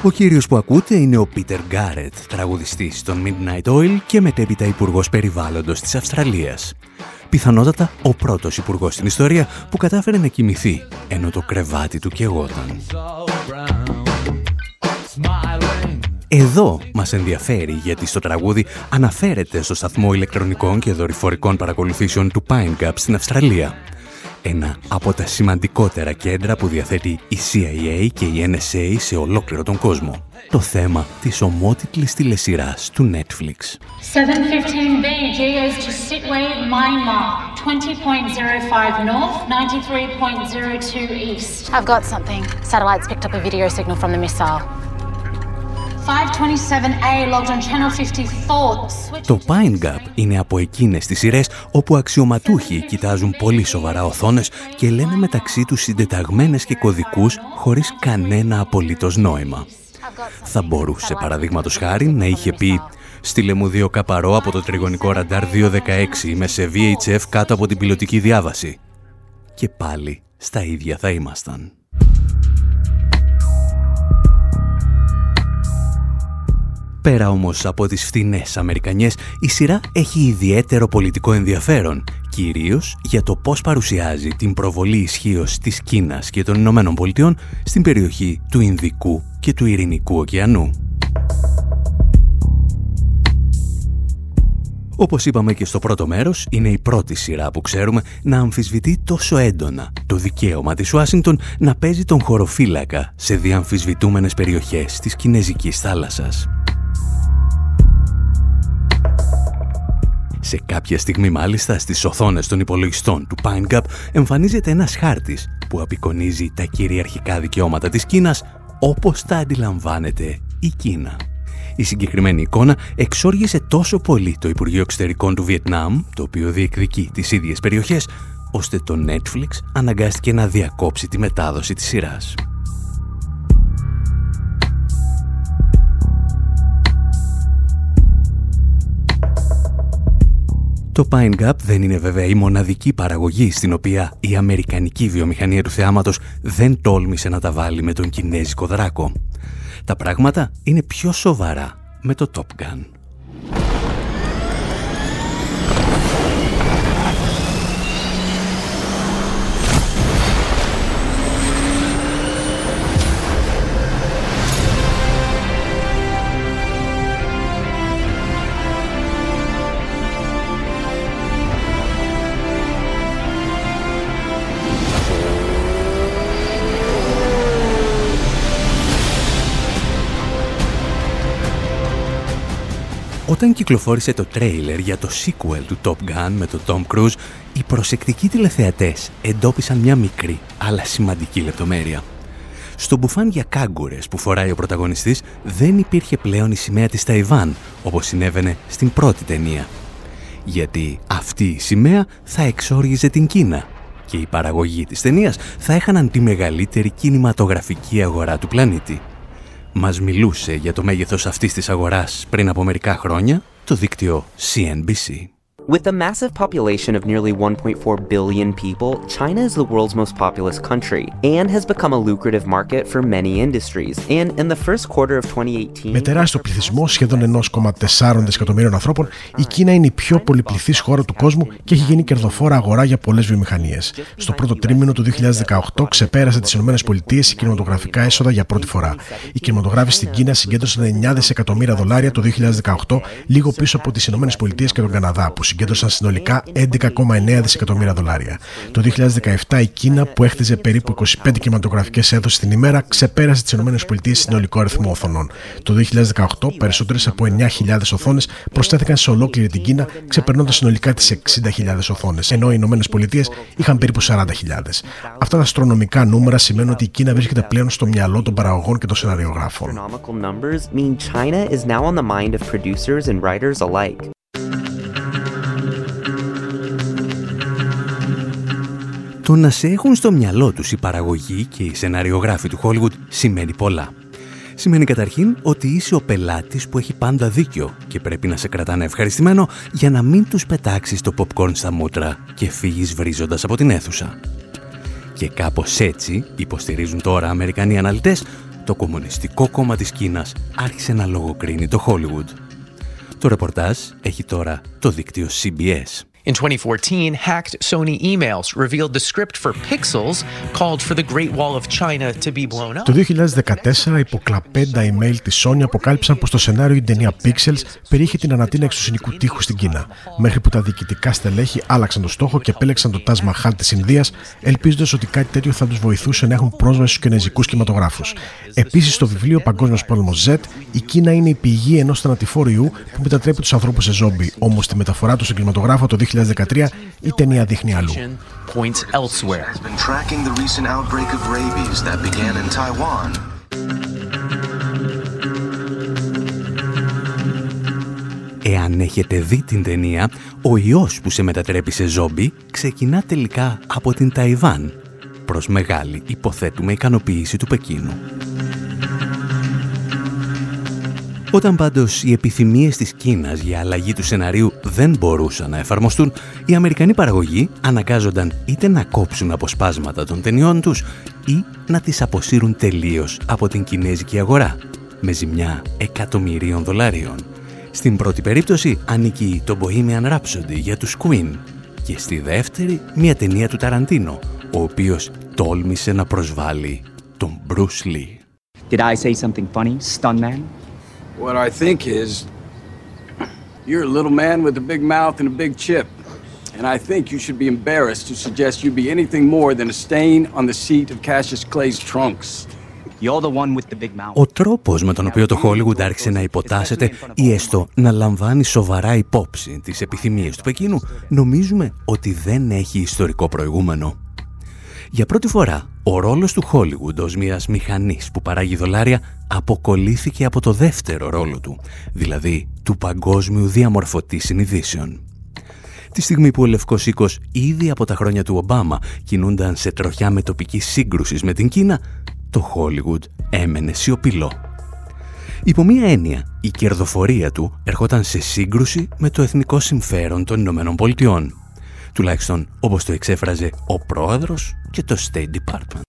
Ο κύριος που ακούτε είναι ο Πίτερ Γκάρετ, τραγουδιστής των Midnight Oil και μετέπειτα Υπουργός Περιβάλλοντος της Αυστραλίας. Πιθανότατα ο πρώτος υπουργός στην ιστορία που κατάφερε να κοιμηθεί, ενώ το κρεβάτι του καιγόταν. Εδώ μας ενδιαφέρει γιατί στο τραγούδι αναφέρεται στο σταθμό ηλεκτρονικών και δορυφορικών παρακολουθήσεων του Pine Gap στην Αυστραλία. Ένα από τα σημαντικότερα κέντρα που διαθέτει η CIA και η NSA σε ολόκληρο τον κόσμο. Το θέμα της ομότιτλης τηλεσύρας του Netflix. I've got. Picked up a video signal from the missile. 527A logged on channel 54. Switch Το Pine Gap είναι από εκείνες τις σειρές όπου αξιωματούχοι κοιτάζουν πολύ σοβαρά οθόνες και λένε μεταξύ τους συντεταγμένες και κωδικούς χωρίς κανένα απολύτως νόημα. Θα μπορούσε παραδείγματος χάρη να είχε πει «Στείλε μου δύο καπαρό από το τριγωνικό ραντάρ 216, είμαι σε VHF κάτω από την πιλωτική διάβαση». Και πάλι στα ίδια θα ήμασταν. Πέρα όμως από τις φτηνές Αμερικανιές, η σειρά έχει ιδιαίτερο πολιτικό ενδιαφέρον, κυρίως για το πώς παρουσιάζει την προβολή ισχύω της Κίνας και των Ηνωμένων Πολιτειών στην περιοχή του Ινδικού και του Ειρηνικού ωκεανού. Όπως είπαμε και στο πρώτο μέρος, είναι η πρώτη σειρά που ξέρουμε να αμφισβητεί τόσο έντονα το δικαίωμα της Ουάσιγκτον να παίζει τον χωροφύλακα σε διαμφισβητούμενες περιοχές της Κινέζικης θάλασσας. Σε κάποια στιγμή μάλιστα στις οθόνες των υπολογιστών του Pine Gap εμφανίζεται ένας χάρτης που απεικονίζει τα κυριαρχικά δικαιώματα της Κίνας όπως τα αντιλαμβάνεται η Κίνα. Η συγκεκριμένη εικόνα εξόργησε τόσο πολύ το Υπουργείο Εξωτερικών του Βιετνάμ, το οποίο διεκδικεί τις ίδιες περιοχές, ώστε το Netflix αναγκάστηκε να διακόψει τη μετάδοση της σειράς. Το Pine Gap δεν είναι βέβαια η μοναδική παραγωγή στην οποία η αμερικανική βιομηχανία του θεάματος δεν τόλμησε να τα βάλει με τον κινέζικο δράκο. Τα πράγματα είναι πιο σοβαρά με το Top Gun. Όταν κυκλοφόρησε το τρέιλερ για το sequel του Top Gun με τον Tom Cruise, οι προσεκτικοί τηλεθεατές εντόπισαν μια μικρή αλλά σημαντική λεπτομέρεια. Στο μπουφάν για κάγκουρες που φοράει ο πρωταγωνιστής δεν υπήρχε πλέον η σημαία της Ταϊβάν, όπως συνέβαινε στην πρώτη ταινία. Γιατί αυτή η σημαία θα εξόργιζε την Κίνα και οι παραγωγοί της ταινίας θα έχαναν τη μεγαλύτερη κινηματογραφική αγορά του πλανήτη. Μας μιλούσε για το μέγεθος αυτής της αγοράς πριν από μερικά χρόνια το δίκτυο CNBC. With a massive population of nearly 1.4 billion people, China is the world's most populous country and has become a lucrative market for many industries. And in the first quarter of 2018, Με τεράστιο πληθυσμό σχεδόν 1,4 δισεκατομμύριων ανθρώπων, η Κίνα είναι η πιο πολυπληθής χώρα του κόσμου και έχει γίνει κερδοφόρα αγορά για πολλές βιομηχανίες. Στο πρώτο τρίμηνο του 2018 ξεπέρασε τις ΗΠΑ οι κινηματογραφικά έσοδα για πρώτη φορά. Οι κινηματογράφοι στην Κίνα συγκέντρωσαν 9 δισεκατομμύρια δολάρια το 2018, λίγο πίσω από τις ΗΠΑ και τον Καναδά, που συγκέντρωσαν συνολικά 11,9 δισεκατομμύρια δολάρια. Το 2017 η Κίνα, που έχτιζε περίπου 25 κινηματογραφικές έδωσε την ημέρα, ξεπέρασε τις ΗΠΑ συνολικό αριθμό οθονών. Το 2018 περισσότερες από 9.000 οθόνες προσθέθηκαν σε ολόκληρη την Κίνα, ξεπερνώντας συνολικά τις 60.000 οθόνες, ενώ οι ΗΠΑ είχαν περίπου 40.000. Αυτά τα αστρονομικά νούμερα σημαίνουν ότι η Κίνα βρίσκεται πλέον στο μυαλό των παραγωγών και των σεναριογράφων. Το να σε έχουν στο μυαλό τους οι παραγωγοί και οι σεναριογράφοι του Hollywood σημαίνει πολλά. Σημαίνει καταρχήν ότι είσαι ο πελάτης που έχει πάντα δίκιο και πρέπει να σε κρατάνε ευχαριστημένο για να μην τους πετάξεις το popcorn στα μούτρα και φύγεις βρίζοντας από την αίθουσα. Και κάπως έτσι, υποστηρίζουν τώρα Αμερικανοί αναλυτές, το Κομμουνιστικό Κόμμα της Κίνας άρχισε να λογοκρίνει το Hollywood. Το ρεπορτάζ έχει τώρα το δίκτυο CBS. In 2014, hacked Sony emails revealed the script for Pixels called for the Great Wall of China to be blown up. Το 2014, υποκλαπέντα email της Sony αποκάλυψαν πως το σενάριο για την ταινία Pixels περιείχε την ανατείναξη του συνοικού τείχου στην Κίνα. Μέχρι που τα διοικητικά στελέχη άλλαξαν το στόχο και επέλεξαν το Taj Mahal της Ινδίας, ελπίζοντας ότι κάτι τέτοιο θα τους βοηθούσε να έχουν πρόσβαση στους κινέζικους κινηματογράφους. Επίσης, στο βιβλίο Παγκόσμιος Πόλεμος Z, η Κίνα είναι η πηγή ενός θανατηφόρου ιού που μετατρέπει τους ανθρώπους σε ζόμπι. Όμως τη μεταφορά του στον κινηματογράφο το 2013 η ταινία δείχνει αλλού. Points elsewhere. has been tracking the recent outbreak of rabies that began in Taiwan. Εάν έχετε δει την ταινία, ο ιός που σε μετατρέπει σε ζόμπι ξεκινά τελικά από την Ταϊβάν, προς μεγάλη υποθέτουμε ικανοποίηση του Πεκίνου. Όταν πάντως οι επιθυμίες της Κίνας για αλλαγή του σεναρίου δεν μπορούσαν να εφαρμοστούν, οι Αμερικανοί παραγωγοί αναγκάζονταν είτε να κόψουν αποσπάσματα των ταινιών τους ή να τις αποσύρουν τελείως από την κινέζικη αγορά, με ζημιά εκατομμυρίων δολάριων. Στην πρώτη περίπτωση ανήκει το Bohemian Rhapsody για τους Queen και στη δεύτερη μια ταινία του Ταραντίνο, ο οποίος τόλμησε να προσβάλλει τον Bruce Lee. Did I say something funny, stun man? What I think is, you're a little man with a big mouth and a big chip. And I think you should be embarrassed to suggest you be anything more than a stain on the seat of Cassius Clay's trunks. You're the one with the big mouth. Ο τρόπος με τον οποίο το Hollywood άρχισε να υποτάσσεται ή έστω να λαμβάνει σοβαρά υπόψη τις επιθυμίες του Πεκίνου νομίζουμε ότι δεν έχει ιστορικό προηγούμενο. Για πρώτη φορά, ο ρόλος του Hollywood ως μιας μηχανής που παράγει δολάρια αποκολλήθηκε από το δεύτερο ρόλο του, δηλαδή του παγκόσμιου διαμορφωτή συνειδήσεων. Τη στιγμή που ο Λευκός Οίκος ήδη από τα χρόνια του Ομπάμα κινούνταν σε τροχιά με τοπική σύγκρουσης με την Κίνα, το Hollywood έμενε σιωπηλό. Υπό μία έννοια, η κερδοφορία του ερχόταν σε σύγκρουση με το εθνικό συμφέρον των Ηνωμένων Πολιτειών. Τουλάχιστον όπως το εξέφραζε ο πρόεδρος και το State Department.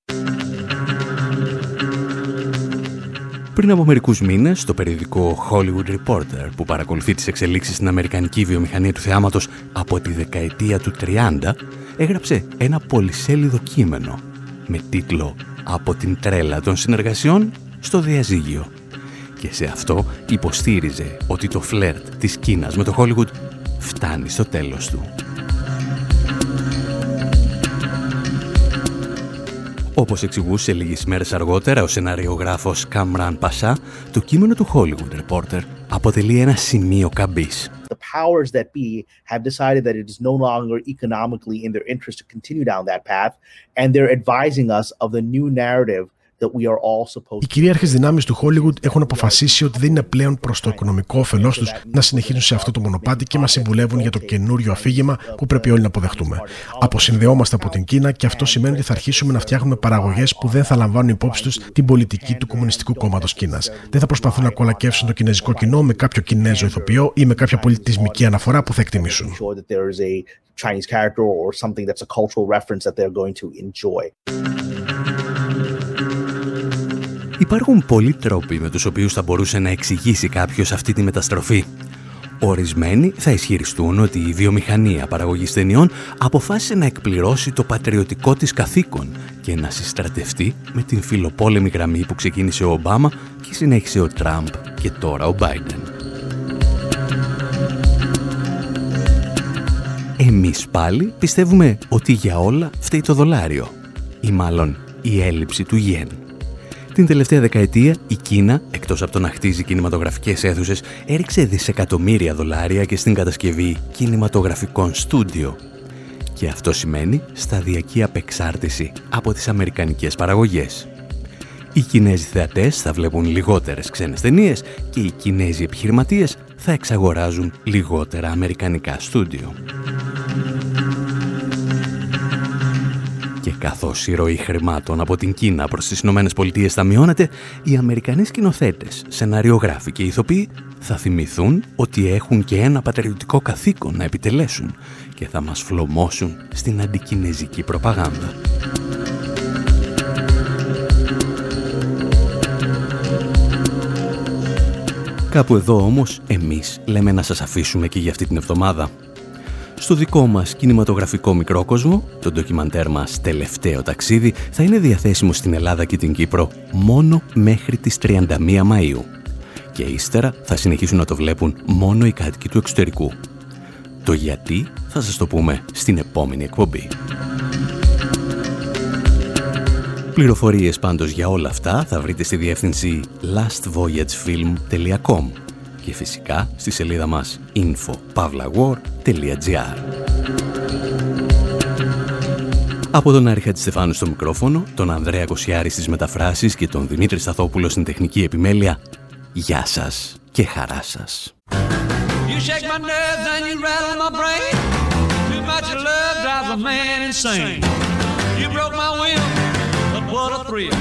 Πριν από μερικούς μήνες, το περιοδικό Hollywood Reporter, που παρακολουθεί τις εξελίξεις στην Αμερικανική βιομηχανία του θεάματος από τη δεκαετία του 30, έγραψε ένα πολυσέλιδο κείμενο με τίτλο «Από την τρέλα των συνεργασιών στο διαζύγιο». Και σε αυτό υποστήριζε ότι το φλερτ της Κίνας με το Hollywood φτάνει στο τέλος του. Όπως εξηγούσε λίγες μέρες αργότερα ο σεναριογράφος Καμράν Πασά, το κείμενο του Hollywood Reporter αποτελεί ένα σημείο καμπής. the powers that be have decided that it is no longer economically in their interest to continue down that path, and they're advising us of the new narrative that we are all supposed Οι κυρίαρχες δυνάμεις του Hollywood έχουν αποφασίσει ότι δεν είναι πλέον προς το οικονομικό όφελός τους να συνεχίσουν σε αυτό το μονοπάτι και μας συμβουλεύουν για το καινούριο αφήγημα που πρέπει όλοι να αποδεχτούμε. Αποσυνδεόμαστε από την Κίνα και αυτό σημαίνει ότι θα αρχίσουμε να φτιάχνουμε παραγωγές που δεν θα λαμβάνουν υπόψη τους την πολιτική του Κομμουνιστικού Κόμματος Κίνας. Δεν θα προσπαθούν να κολακεύσουν το κινέζικο κοινό με κάποιο κινέζο ηθοποιό ή με κάποια πολιτισμική αναφορά που θα εκτιμήσουν. sure that there is a Chinese character or something that's a cultural reference that they're going to enjoy. Υπάρχουν πολλοί τρόποι με τους οποίους θα μπορούσε να εξηγήσει κάποιος αυτή τη μεταστροφή. Ορισμένοι θα ισχυριστούν ότι η βιομηχανία παραγωγής ταινιών αποφάσισε να εκπληρώσει το πατριωτικό της καθήκον και να συστρατευτεί με την φιλοπόλεμη γραμμή που ξεκίνησε ο Ομπάμα και συνέχισε ο Τραμπ και τώρα ο Μπάιντεν. Εμείς πάλι πιστεύουμε ότι για όλα φταίει το δολάριο ή μάλλον η έλλειψη του γεν. Την τελευταία δεκαετία η Κίνα, εκτός από το να χτίζει κινηματογραφικές αίθουσες, έριξε δισεκατομμύρια δολάρια και στην κατασκευή κινηματογραφικών στούντιο. Και αυτό σημαίνει σταδιακή απεξάρτηση από τις αμερικανικές παραγωγές. Οι Κινέζοι θεατές θα βλέπουν λιγότερες ξένες ταινίες και οι Κινέζοι επιχειρηματίες θα εξαγοράζουν λιγότερα αμερικανικά στούντιο. Και καθώς η ροή χρημάτων από την Κίνα προς τις Ηνωμένες Πολιτείες θα μειώνεται, οι Αμερικανοί σκηνοθέτες, σεναριογράφοι και ηθοποιοί θα θυμηθούν ότι έχουν και ένα πατριωτικό καθήκον να επιτελέσουν και θα μας φλωμώσουν στην αντικινέζικη προπαγάνδα. Κάπου εδώ όμως εμείς λέμε να σας αφήσουμε και για αυτή την εβδομάδα. Στο δικό μας κινηματογραφικό μικρό κόσμο, το ντοκιμαντέρ μας «Τελευταίο ταξίδι» θα είναι διαθέσιμο στην Ελλάδα και την Κύπρο μόνο μέχρι τις 31 Μαΐου. Και ύστερα θα συνεχίσουν να το βλέπουν μόνο οι κάτοικοι του εξωτερικού. Το γιατί θα σας το πούμε στην επόμενη εκπομπή. Πληροφορίες πάντως για όλα αυτά θα βρείτε στη διεύθυνση lastvoyagefilm.com και φυσικά στη σελίδα μας info.pavlawar.gr Από τον Άρη Χατζηστεφάνου στο μικρόφωνο, τον Ανδρέα Κοσιάρη στις μεταφράσεις και τον Δημήτρη Σταθόπουλο στην τεχνική επιμέλεια, γεια σας και χαρά σας. You shake my nerves and you rattle my brain. Too much love drives a man insane. You broke my will, but what a thrill.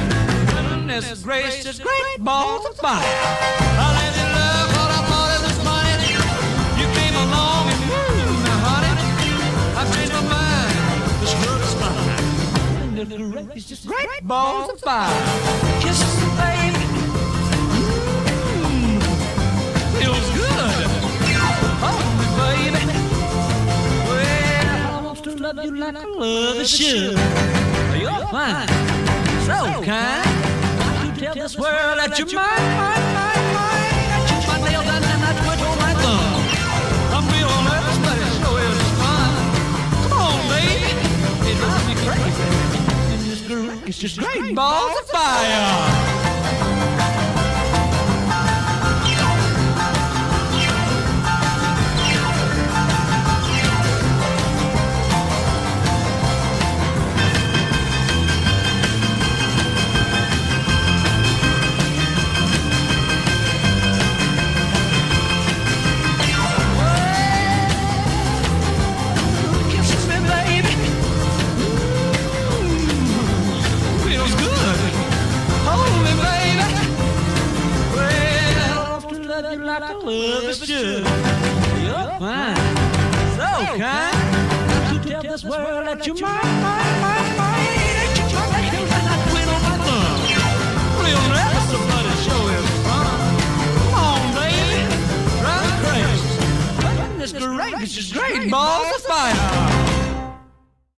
Goodness gracious, great balls of fire. Goodness gracious, great balls of fire. Kisses, baby. Mm, feels good. Oh, baby. Well, I want to love you like I love a should. You're fine, so kind. To tell this world that you're mine, mine, mine, mine. It's just great balls of fire. love is true. You're fine. So kind. You tell this world that you're mine, mine, mine, mine. You're my. Real somebody show him. Come on, baby. Run crazy. This is great. This is great. Balls of fire.